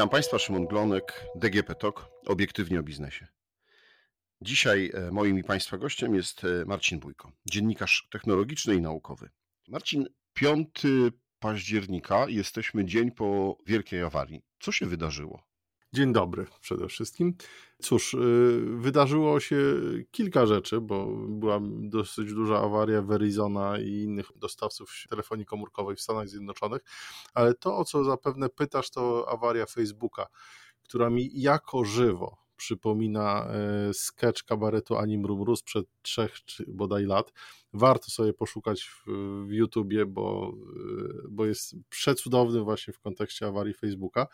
Witam Państwa, Szymon Glonek, DGP TOK, obiektywnie o biznesie. Dzisiaj e, moim i Państwa gościem jest e, Marcin Bójko, dziennikarz technologiczny i naukowy. Marcin, 5 października jesteśmy dzień po wielkiej awarii. Co się wydarzyło? Dzień dobry przede wszystkim. Cóż, y, wydarzyło się kilka rzeczy, bo była dosyć duża awaria Verizona i innych dostawców telefonii komórkowej w Stanach Zjednoczonych, ale to, o co zapewne pytasz, to awaria Facebooka, która mi jako żywo przypomina e, sketch kabaretu Anim Rumru sprzed trzech bodaj lat. Warto sobie poszukać w, w YouTubie, bo, e, bo jest przecudowny właśnie w kontekście awarii Facebooka.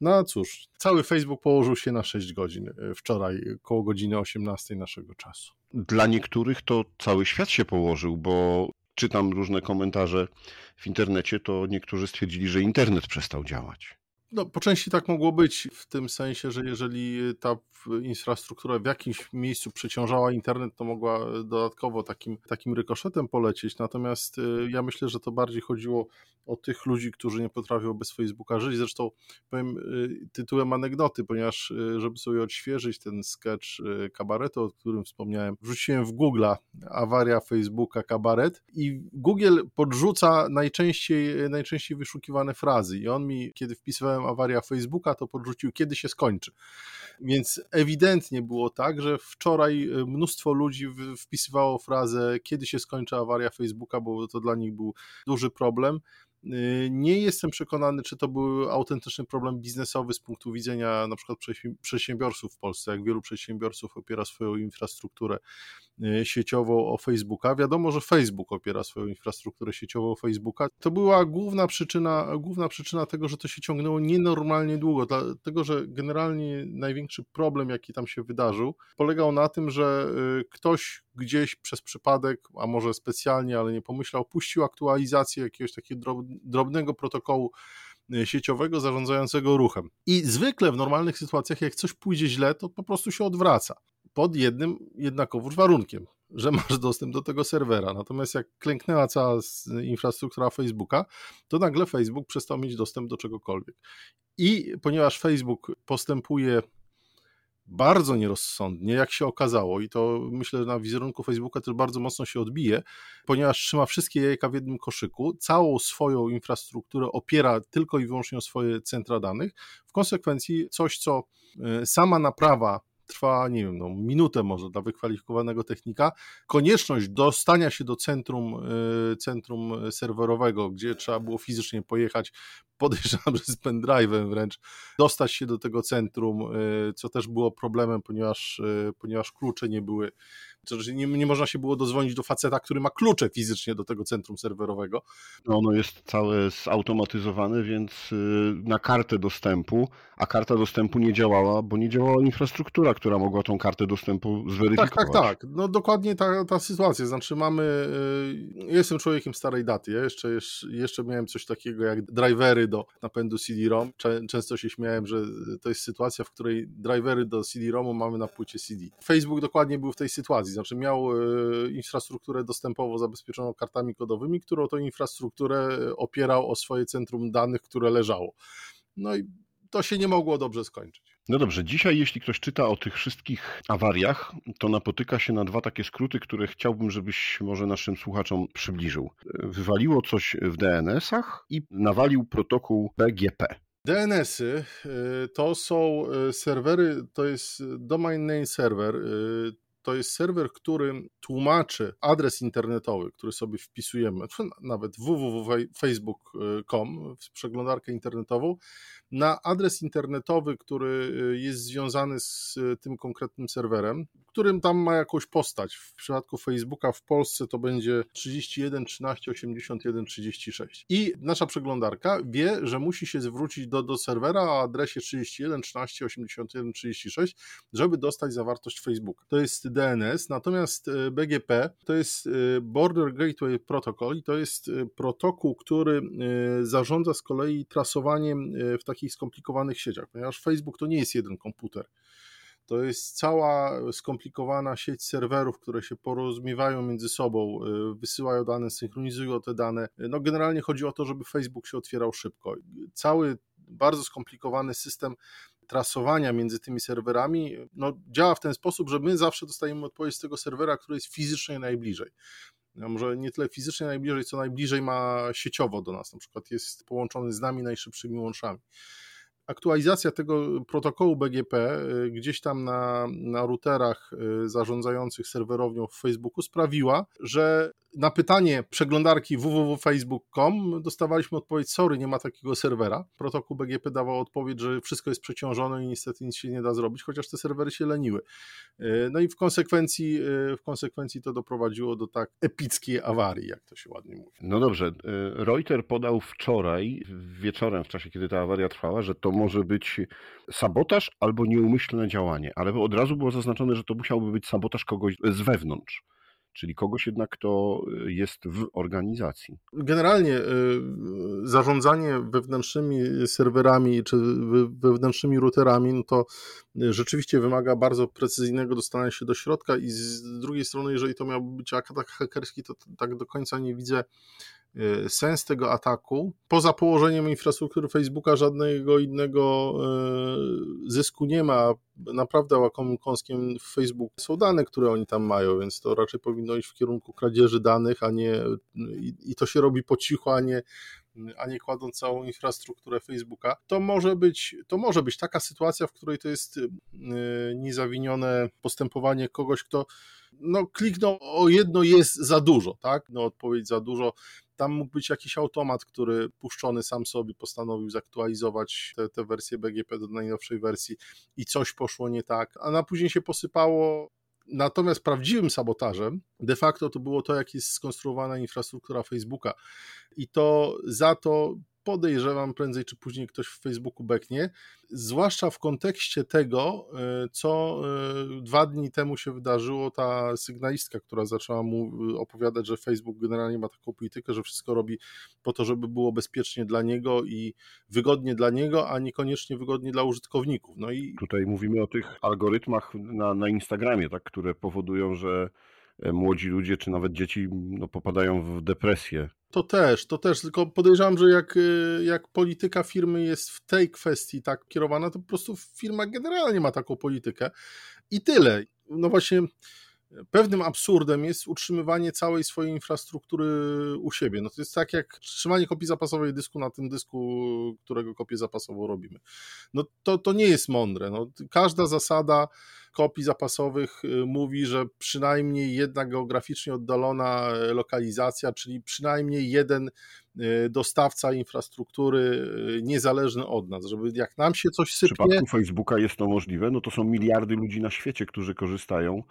No a cóż, cały Facebook położył się na 6 godzin e, wczoraj, koło godziny 18 naszego czasu. Dla niektórych to cały świat się położył, bo czytam różne komentarze w internecie, to niektórzy stwierdzili, że internet przestał działać. No, po części tak mogło być, w tym sensie, że jeżeli ta infrastruktura w jakimś miejscu przeciążała internet, to mogła dodatkowo takim, takim rykoszetem polecieć. Natomiast y, ja myślę, że to bardziej chodziło o tych ludzi, którzy nie potrafią bez Facebooka żyć. Zresztą powiem y, tytułem anegdoty, ponieważ żeby sobie odświeżyć ten sketch kabaretu, o którym wspomniałem, wrzuciłem w Google'a awaria Facebooka kabaret i Google podrzuca najczęściej, najczęściej wyszukiwane frazy i on mi, kiedy wpisywałem awaria Facebooka, to podrzucił, kiedy się skończy. Więc ewidentnie było tak, że wczoraj e, mnóstwo ludzi wpisywało frazę, kiedy się skończy awaria Facebooka, bo to dla nich był duży problem. Y, nie jestem przekonany, czy to był autentyczny problem biznesowy z punktu widzenia na przykład przedsiębiorców w Polsce, jak wielu przedsiębiorców opiera swoją infrastrukturę sieciową o Facebooka. Wiadomo, że Facebook opiera swoją infrastrukturę sieciową o Facebooka. To była główna przyczyna, główna przyczyna tego, że to się ciągnęło nienormalnie długo, dlatego że generalnie największy problem, jaki tam się wydarzył, polegał na tym, że y, ktoś gdzieś przez przypadek, a może specjalnie, ale nie pomyślał, puścił aktualizację jakiegoś takiego drobnego protokołu y, sieciowego zarządzającego ruchem. I zwykle w normalnych sytuacjach, jak coś pójdzie źle, to po prostu się odwraca. Pod jednym jednakowoż warunkiem, że masz dostęp do tego serwera. Natomiast jak klęknęła cała infrastruktura Facebooka, to nagle Facebook przestał mieć dostęp do czegokolwiek. I ponieważ Facebook postępuje bardzo nierozsądnie, jak się okazało, i to myślę, że na wizerunku Facebooka też bardzo mocno się odbije, ponieważ trzyma wszystkie jajka w jednym koszyku, całą swoją infrastrukturę opiera tylko i wyłącznie o swoje centra danych. W konsekwencji coś, co e, sama naprawa trwa, nie wiem, no, minutę może dla wykwalifikowanego technika. Konieczność dostania się do centrum, y, centrum serwerowego, gdzie trzeba było fizycznie pojechać, podejrzewam, że z pendrive'em wręcz, dostać się do tego centrum, y, co też było problemem, ponieważ, y, ponieważ klucze nie były to, że nie, nie można się było dozwonić do faceta, który ma klucze fizycznie do tego centrum serwerowego. No, ono jest całe zautomatyzowane, więc y, na kartę dostępu, a karta dostępu nie działała, bo nie działała infrastruktura, która mogła tą kartę dostępu zweryfikować. Tak, tak, tak. No dokładnie ta, ta sytuacja. Znaczy mamy, y, jestem człowiekiem starej daty, ja jeszcze, jeszcze miałem coś takiego jak drivery do napędu CD-ROM. Często się śmiałem, że to jest sytuacja, w której drivery do CD-ROMu mamy na płycie CD. Facebook dokładnie był w tej sytuacji znaczy miał e, infrastrukturę dostępowo zabezpieczoną kartami kodowymi, którą to infrastrukturę opierał o swoje centrum danych, które leżało. No i to się nie mogło dobrze skończyć. No dobrze, dzisiaj jeśli ktoś czyta o tych wszystkich awariach, to napotyka się na dwa takie skróty, które chciałbym, żebyś może naszym słuchaczom przybliżył. Wywaliło coś w DNS-ach i nawalił protokół BGP. DNS-y e, to są e, serwery, to jest domain name server, to jest serwer, który tłumaczy adres internetowy, który sobie wpisujemy, nawet www.facebook.com w przeglądarkę internetową, na adres internetowy, który y, jest związany z y, tym konkretnym serwerem, którym tam ma jakąś postać. W przypadku Facebooka w Polsce to będzie 31 13 81 36. I nasza przeglądarka wie, że musi się zwrócić do, do serwera o adresie 31 13 81 36, żeby dostać zawartość Facebooka. To jest DNS, natomiast y, BGP to jest Border Gateway Protocol i to jest protokół, który zarządza z kolei trasowaniem w takich skomplikowanych sieciach, ponieważ Facebook to nie jest jeden komputer. To jest cała skomplikowana sieć serwerów, które się porozumiewają między sobą, wysyłają dane, synchronizują te dane. No generalnie chodzi o to, żeby Facebook się otwierał szybko. Cały bardzo skomplikowany system trasowania między tymi serwerami no, działa w ten sposób, że my zawsze dostajemy odpowiedź z tego serwera, który jest fizycznie najbliżej. No, może nie tyle fizycznie najbliżej, co najbliżej ma sieciowo do nas, na przykład jest połączony z nami najszybszymi łączami aktualizacja tego protokołu BGP y, gdzieś tam na, na routerach y, zarządzających serwerownią w Facebooku sprawiła, że na pytanie przeglądarki www.facebook.com dostawaliśmy odpowiedź: Sorry, nie ma takiego serwera. Protokół BGP dawał odpowiedź, że wszystko jest przeciążone i niestety nic się nie da zrobić, chociaż te serwery się leniły. Y, no i w konsekwencji, w konsekwencji to doprowadziło do tak epickiej awarii, jak to się ładnie mówi. No dobrze. Reuter podał wczoraj, wieczorem, w czasie kiedy ta awaria trwała, że to może być sabotaż albo nieumyślne działanie, ale od razu było zaznaczone, że to musiałby być sabotaż kogoś z wewnątrz czyli kogoś jednak, kto jest w organizacji. Generalnie y, zarządzanie wewnętrznymi serwerami czy wewnętrznymi routerami, no to rzeczywiście wymaga bardzo precyzyjnego dostania się do środka i z drugiej strony, jeżeli to miałby być atak hakerski, to tak do końca nie widzę Y, sens tego ataku. Poza położeniem infrastruktury Facebooka żadnego innego y, zysku nie ma. Naprawdę łakomym kąskiem w Facebook są dane, które oni tam mają, więc to raczej powinno iść w kierunku kradzieży danych, a nie i, i to się robi po cichu, a nie a nie kładąc całą infrastrukturę Facebooka, to może być, to może być taka sytuacja, w której to jest y, niezawinione postępowanie kogoś, kto no, kliknął o jedno jest za dużo, tak? No, odpowiedź za dużo. Tam mógł być jakiś automat, który puszczony sam sobie postanowił zaktualizować te wersje BGP do najnowszej wersji i coś poszło nie tak, a na później się posypało Natomiast prawdziwym sabotażem de facto to było to, jak jest skonstruowana infrastruktura Facebooka. I to za to podejrzewam prędzej czy później ktoś w Facebooku beknie, zwłaszcza w kontekście tego, e, co e, dwa dni temu się wydarzyło, ta sygnalistka, która zaczęła mu e, opowiadać, że Facebook generalnie ma taką politykę, że wszystko robi po to, żeby było bezpiecznie dla niego i wygodnie dla niego, a niekoniecznie wygodnie dla użytkowników. No i tutaj mówimy o tych algorytmach na, na Instagramie, tak, które powodują, że młodzi ludzie czy nawet dzieci no, popadają w depresję to też, to też, tylko podejrzewam, że jak, y, jak polityka firmy jest w tej kwestii tak kierowana, to po prostu firma generalnie ma taką politykę i tyle. No właśnie, pewnym absurdem jest utrzymywanie całej swojej infrastruktury u siebie. No to jest tak jak trzymanie kopii zapasowej dysku na tym dysku, którego kopię zapasową robimy. No to, to nie jest mądre. No, każda zasada kopii zapasowych y, mówi, że przynajmniej jedna geograficznie oddalona e, lokalizacja, czyli przynajmniej jeden e, dostawca infrastruktury e, niezależny od nas, żeby jak nam się coś sypie... W przypadku Facebooka jest to możliwe, no to są miliardy ludzi na świecie, którzy korzystają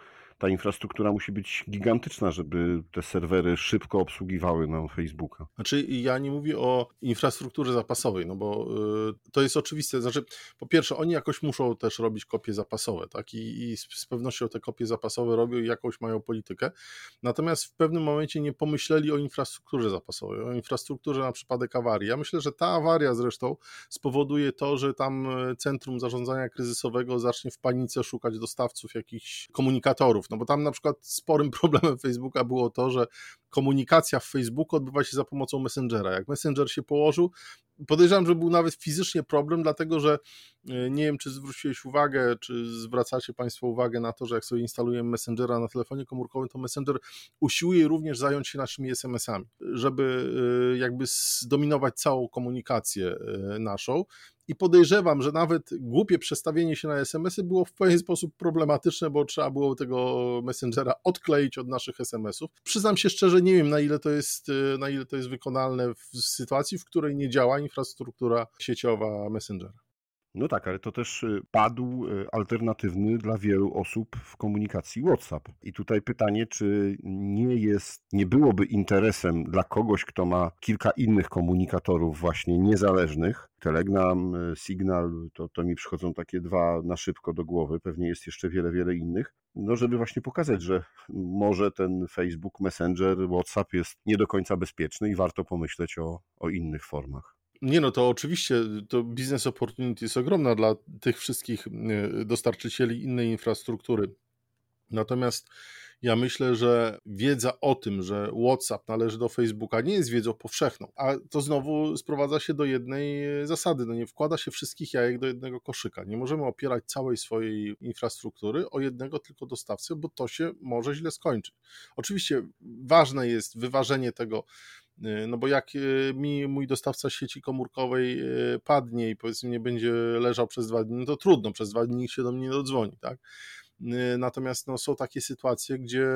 ta infrastruktura musi być gigantyczna, żeby te serwery szybko obsługiwały nam Facebooka. Znaczy, ja nie mówię o infrastrukturze zapasowej, no bo y, to jest oczywiste. Znaczy, po pierwsze, oni jakoś muszą też robić kopie zapasowe, tak? I, i z pewnością te kopie zapasowe robią i jakąś mają politykę. Natomiast w pewnym momencie nie pomyśleli o infrastrukturze zapasowej, o infrastrukturze na przypadek awarii. Ja myślę, że ta awaria zresztą spowoduje to, że tam y, Centrum Zarządzania Kryzysowego zacznie w panice szukać dostawców jakichś komunikatorów no bo tam na przykład sporym problemem Facebooka było to, że komunikacja w Facebooku odbywa się za pomocą Messengera. Jak Messenger się położył, podejrzewam, że był nawet fizycznie problem, dlatego że e, nie wiem, czy zwróciłeś uwagę, czy zwracacie Państwo uwagę na to, że jak sobie instalujemy Messengera na telefonie komórkowym, to Messenger usiłuje również zająć się naszymi SMS-ami, żeby e, jakby zdominować całą komunikację e, naszą i podejrzewam, że nawet głupie przestawienie się na SMS-y było w pewien sposób problematyczne, bo trzeba było tego Messengera odkleić od naszych SMS-ów. Przyznam się szczerze, nie wiem na ile to jest, na ile to jest wykonalne w sytuacji, w której nie działa infrastruktura sieciowa Messengera. No tak, ale to też y, padł y, alternatywny dla wielu osób w komunikacji WhatsApp. I tutaj pytanie, czy nie jest, nie byłoby interesem dla kogoś, kto ma kilka innych komunikatorów właśnie niezależnych, Telegram, y, Signal, to, to mi przychodzą takie dwa na szybko do głowy, pewnie jest jeszcze wiele, wiele innych, no żeby właśnie pokazać, że może ten Facebook, Messenger, WhatsApp jest nie do końca bezpieczny i warto pomyśleć o, o innych formach. Nie no, to oczywiście to biznes opportunity jest ogromna dla tych wszystkich dostarczycieli innej infrastruktury. Natomiast Ja myślę, że wiedza o tym, że WhatsApp należy do Facebooka, nie jest wiedzą powszechną. A to znowu sprowadza się do jednej zasady. No nie wkłada się wszystkich jajek do jednego koszyka. Nie możemy opierać całej swojej infrastruktury o jednego tylko dostawcę, bo to się może źle skończyć. Oczywiście ważne jest wyważenie tego no bo jak y, mi mój dostawca sieci komórkowej y, padnie i powiedzmy nie będzie leżał przez dwa dni, no to trudno, przez dwa dni się do mnie nie dodzwoni, tak? Natomiast no, są takie sytuacje, gdzie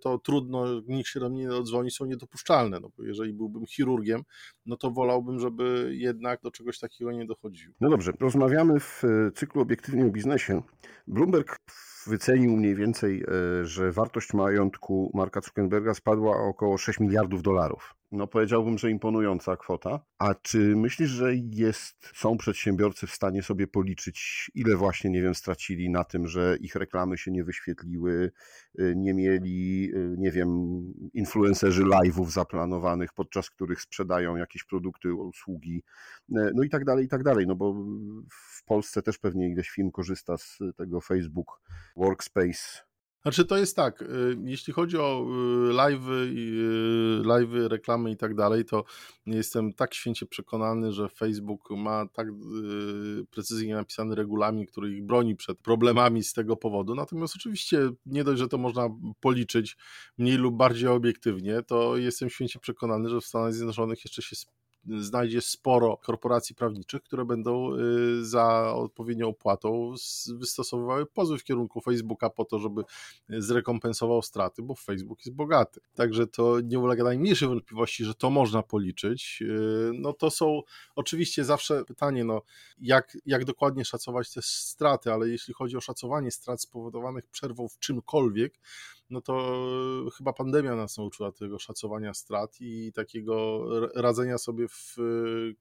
to trudno, nikt się do mnie nie dodzwoni, są niedopuszczalne. No, bo jeżeli byłbym chirurgiem, no to wolałbym, żeby jednak do czegoś takiego nie dochodziło. No dobrze, rozmawiamy w cyklu obiektywnie o biznesie. Bloomberg wycenił mniej więcej, że wartość majątku Marka Zuckerberga spadła o około 6 miliardów dolarów no powiedziałbym, że imponująca kwota. A czy myślisz, że jest, są przedsiębiorcy w stanie sobie policzyć, ile właśnie, nie wiem, stracili na tym, że ich reklamy się nie wyświetliły, y, nie mieli, y, nie wiem, influencerzy live'ów zaplanowanych, podczas których sprzedają jakieś produkty, usługi, y, no i tak dalej, i tak dalej, no bo w Polsce też pewnie ileś firm korzysta z tego Facebook Workspace znaczy to jest tak, y, jeśli chodzi o y, live, y, live reklamy i tak dalej, to jestem tak święcie przekonany, że Facebook ma tak precyzyjnie napisany regulamin, który ich broni przed problemami z tego powodu. Natomiast oczywiście nie dość, że to można policzyć mniej lub bardziej obiektywnie, to jestem święcie przekonany, że w Stanach Zjednoczonych jeszcze się znajdzie sporo korporacji prawniczych, które będą y, za odpowiednią opłatą wystosowywały pozwy w kierunku Facebooka po to, żeby zrekompensował straty, bo Facebook jest bogaty. Także to nie ulega najmniejszej wątpliwości, że to można policzyć. Y, no to są oczywiście zawsze pytanie, no jak, jak dokładnie szacować te straty, ale jeśli chodzi o szacowanie strat spowodowanych przerwą w czymkolwiek, no to chyba pandemia nas nauczyła tego szacowania strat i takiego radzenia sobie w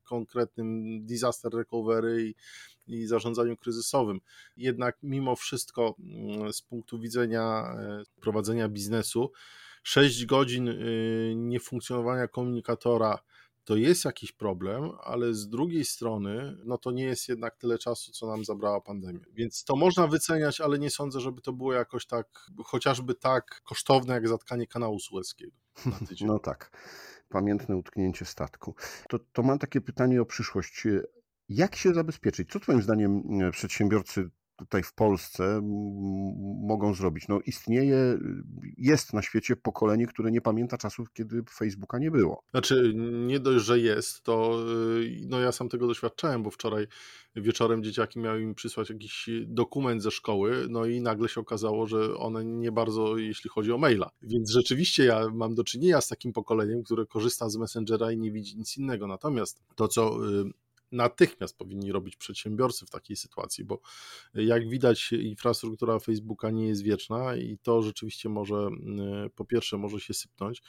konkretnym disaster recovery i, i zarządzaniu kryzysowym. Jednak mimo wszystko mm, z punktu widzenia e, prowadzenia biznesu, 6 godzin niefunkcjonowania komunikatora to jest jakiś problem, ale z drugiej strony, no to nie jest jednak tyle czasu, co nam zabrała pandemia. Więc to można wyceniać, ale nie sądzę, żeby to było jakoś tak, chociażby tak kosztowne, jak zatkanie kanału tydzień. No tak, pamiętne utknięcie statku. To, to mam takie pytanie o przyszłość. Jak się zabezpieczyć? Co Twoim zdaniem przedsiębiorcy tutaj w Polsce mogą zrobić? No istnieje, jest na świecie pokolenie, które nie pamięta czasów, kiedy Facebooka nie było. Znaczy, nie dość, że jest, to y, no ja sam tego doświadczałem, bo wczoraj wieczorem dzieciaki miały mi przysłać jakiś dokument ze szkoły, no i nagle się okazało, że one nie bardzo, jeśli chodzi o maila. Więc rzeczywiście ja mam do czynienia z takim pokoleniem, które korzysta z Messengera i nie widzi nic innego. Natomiast to, co y, natychmiast powinni robić przedsiębiorcy w takiej sytuacji, bo jak widać, infrastruktura Facebooka nie jest wieczna i to rzeczywiście może, mm, po pierwsze, może się sypnąć.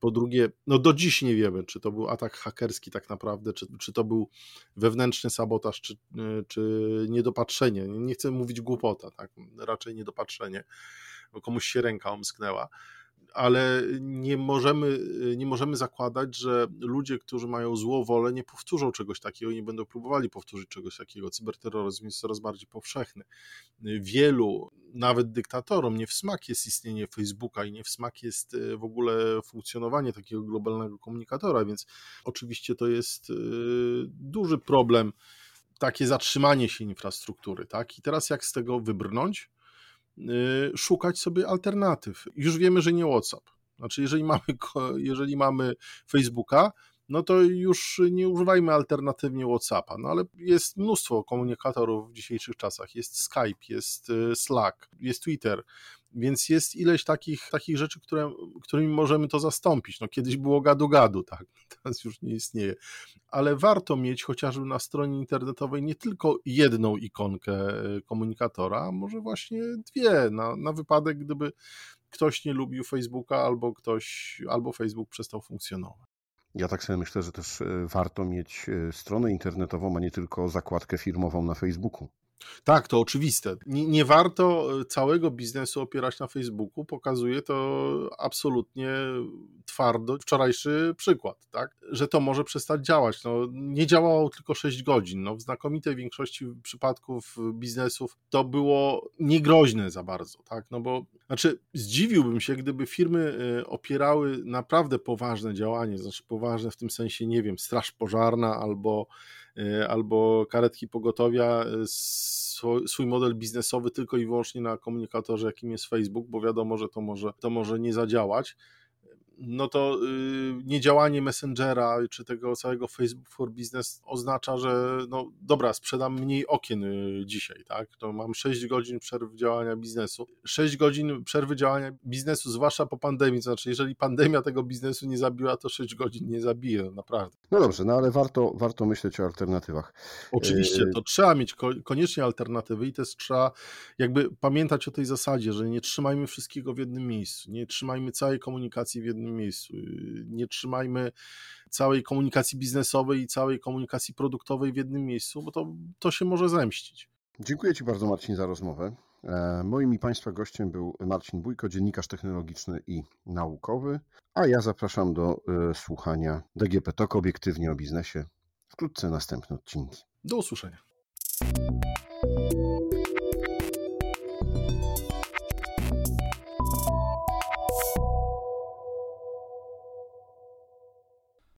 Po drugie, no do dziś nie wiemy, czy to był atak hakerski tak naprawdę, czy, czy to był wewnętrzny sabotaż, czy, czy niedopatrzenie. Nie chcę mówić głupota, tak? raczej niedopatrzenie, bo komuś się ręka omsknęła ale nie możemy, nie możemy zakładać, że ludzie, którzy mają złą wolę, nie powtórzą czegoś takiego, nie będą próbowali powtórzyć czegoś takiego. Cyberterroryzm jest coraz bardziej powszechny. Wielu, nawet dyktatorom, nie w smak jest istnienie Facebooka i nie w smak jest e, w ogóle funkcjonowanie takiego globalnego komunikatora, więc oczywiście to jest e, duży problem, takie zatrzymanie się infrastruktury. Tak? I teraz jak z tego wybrnąć? Y, szukać sobie alternatyw. Już wiemy, że nie WhatsApp. Znaczy, jeżeli mamy, jeżeli mamy Facebooka, no to już nie używajmy alternatywnie WhatsAppa. No ale jest mnóstwo komunikatorów w dzisiejszych czasach. Jest Skype, jest y, Slack, jest Twitter, więc jest ileś takich, takich rzeczy, które, którymi możemy to zastąpić. No kiedyś było gadu-gadu, tak, teraz już nie istnieje. Ale warto mieć chociażby na stronie internetowej nie tylko jedną ikonkę y, komunikatora, a może właśnie dwie, na, na wypadek, gdyby ktoś nie lubił Facebooka albo ktoś, albo Facebook przestał funkcjonować. Ja tak sobie myślę, że też e, warto mieć e, stronę internetową, a nie tylko zakładkę firmową na Facebooku. Tak, to oczywiste. Nie, nie, warto e, całego biznesu opierać na Facebooku. Pokazuje to absolutnie twardo wczorajszy przykład, tak? że to może przestać działać. No, nie działało tylko 6 godzin. No, w znakomitej większości przypadków biznesów to było niegroźne za bardzo. Tak? No bo, znaczy, zdziwiłbym się, gdyby firmy y, opierały naprawdę poważne działanie, znaczy poważne w tym sensie, nie wiem, straż pożarna albo, albo karetki pogotowia y, swój model biznesowy tylko i wyłącznie na komunikatorze, jakim jest Facebook, bo wiadomo, że to może, to może nie zadziałać no to y, niedziałanie Messengera czy tego całego Facebook for Business oznacza, że no dobra, sprzedam mniej okien y, dzisiaj, tak? To mam 6 godzin przerwy działania biznesu. 6 godzin przerwy działania biznesu, zwłaszcza po pandemii, to znaczy jeżeli pandemia tego biznesu nie zabiła, to 6 godzin nie zabije, naprawdę. No dobrze, no ale warto, warto myśleć o alternatywach. Oczywiście, y, to trzeba mieć koniecznie alternatywy i też trzeba jakby pamiętać o tej zasadzie, że nie trzymajmy wszystkiego w jednym miejscu, nie trzymajmy całej komunikacji w jednym jednym miejscu. Nie trzymajmy całej komunikacji biznesowej i całej komunikacji produktowej w jednym miejscu, bo to, to się może zemścić. Dziękuję Ci bardzo, Marcin, za rozmowę. E, moim i Państwa gościem był Marcin Bójko, dziennikarz technologiczny i naukowy, a ja zapraszam do e, słuchania DGP TOK obiektywnie o biznesie. Wkrótce następne odcinki. Do usłyszenia.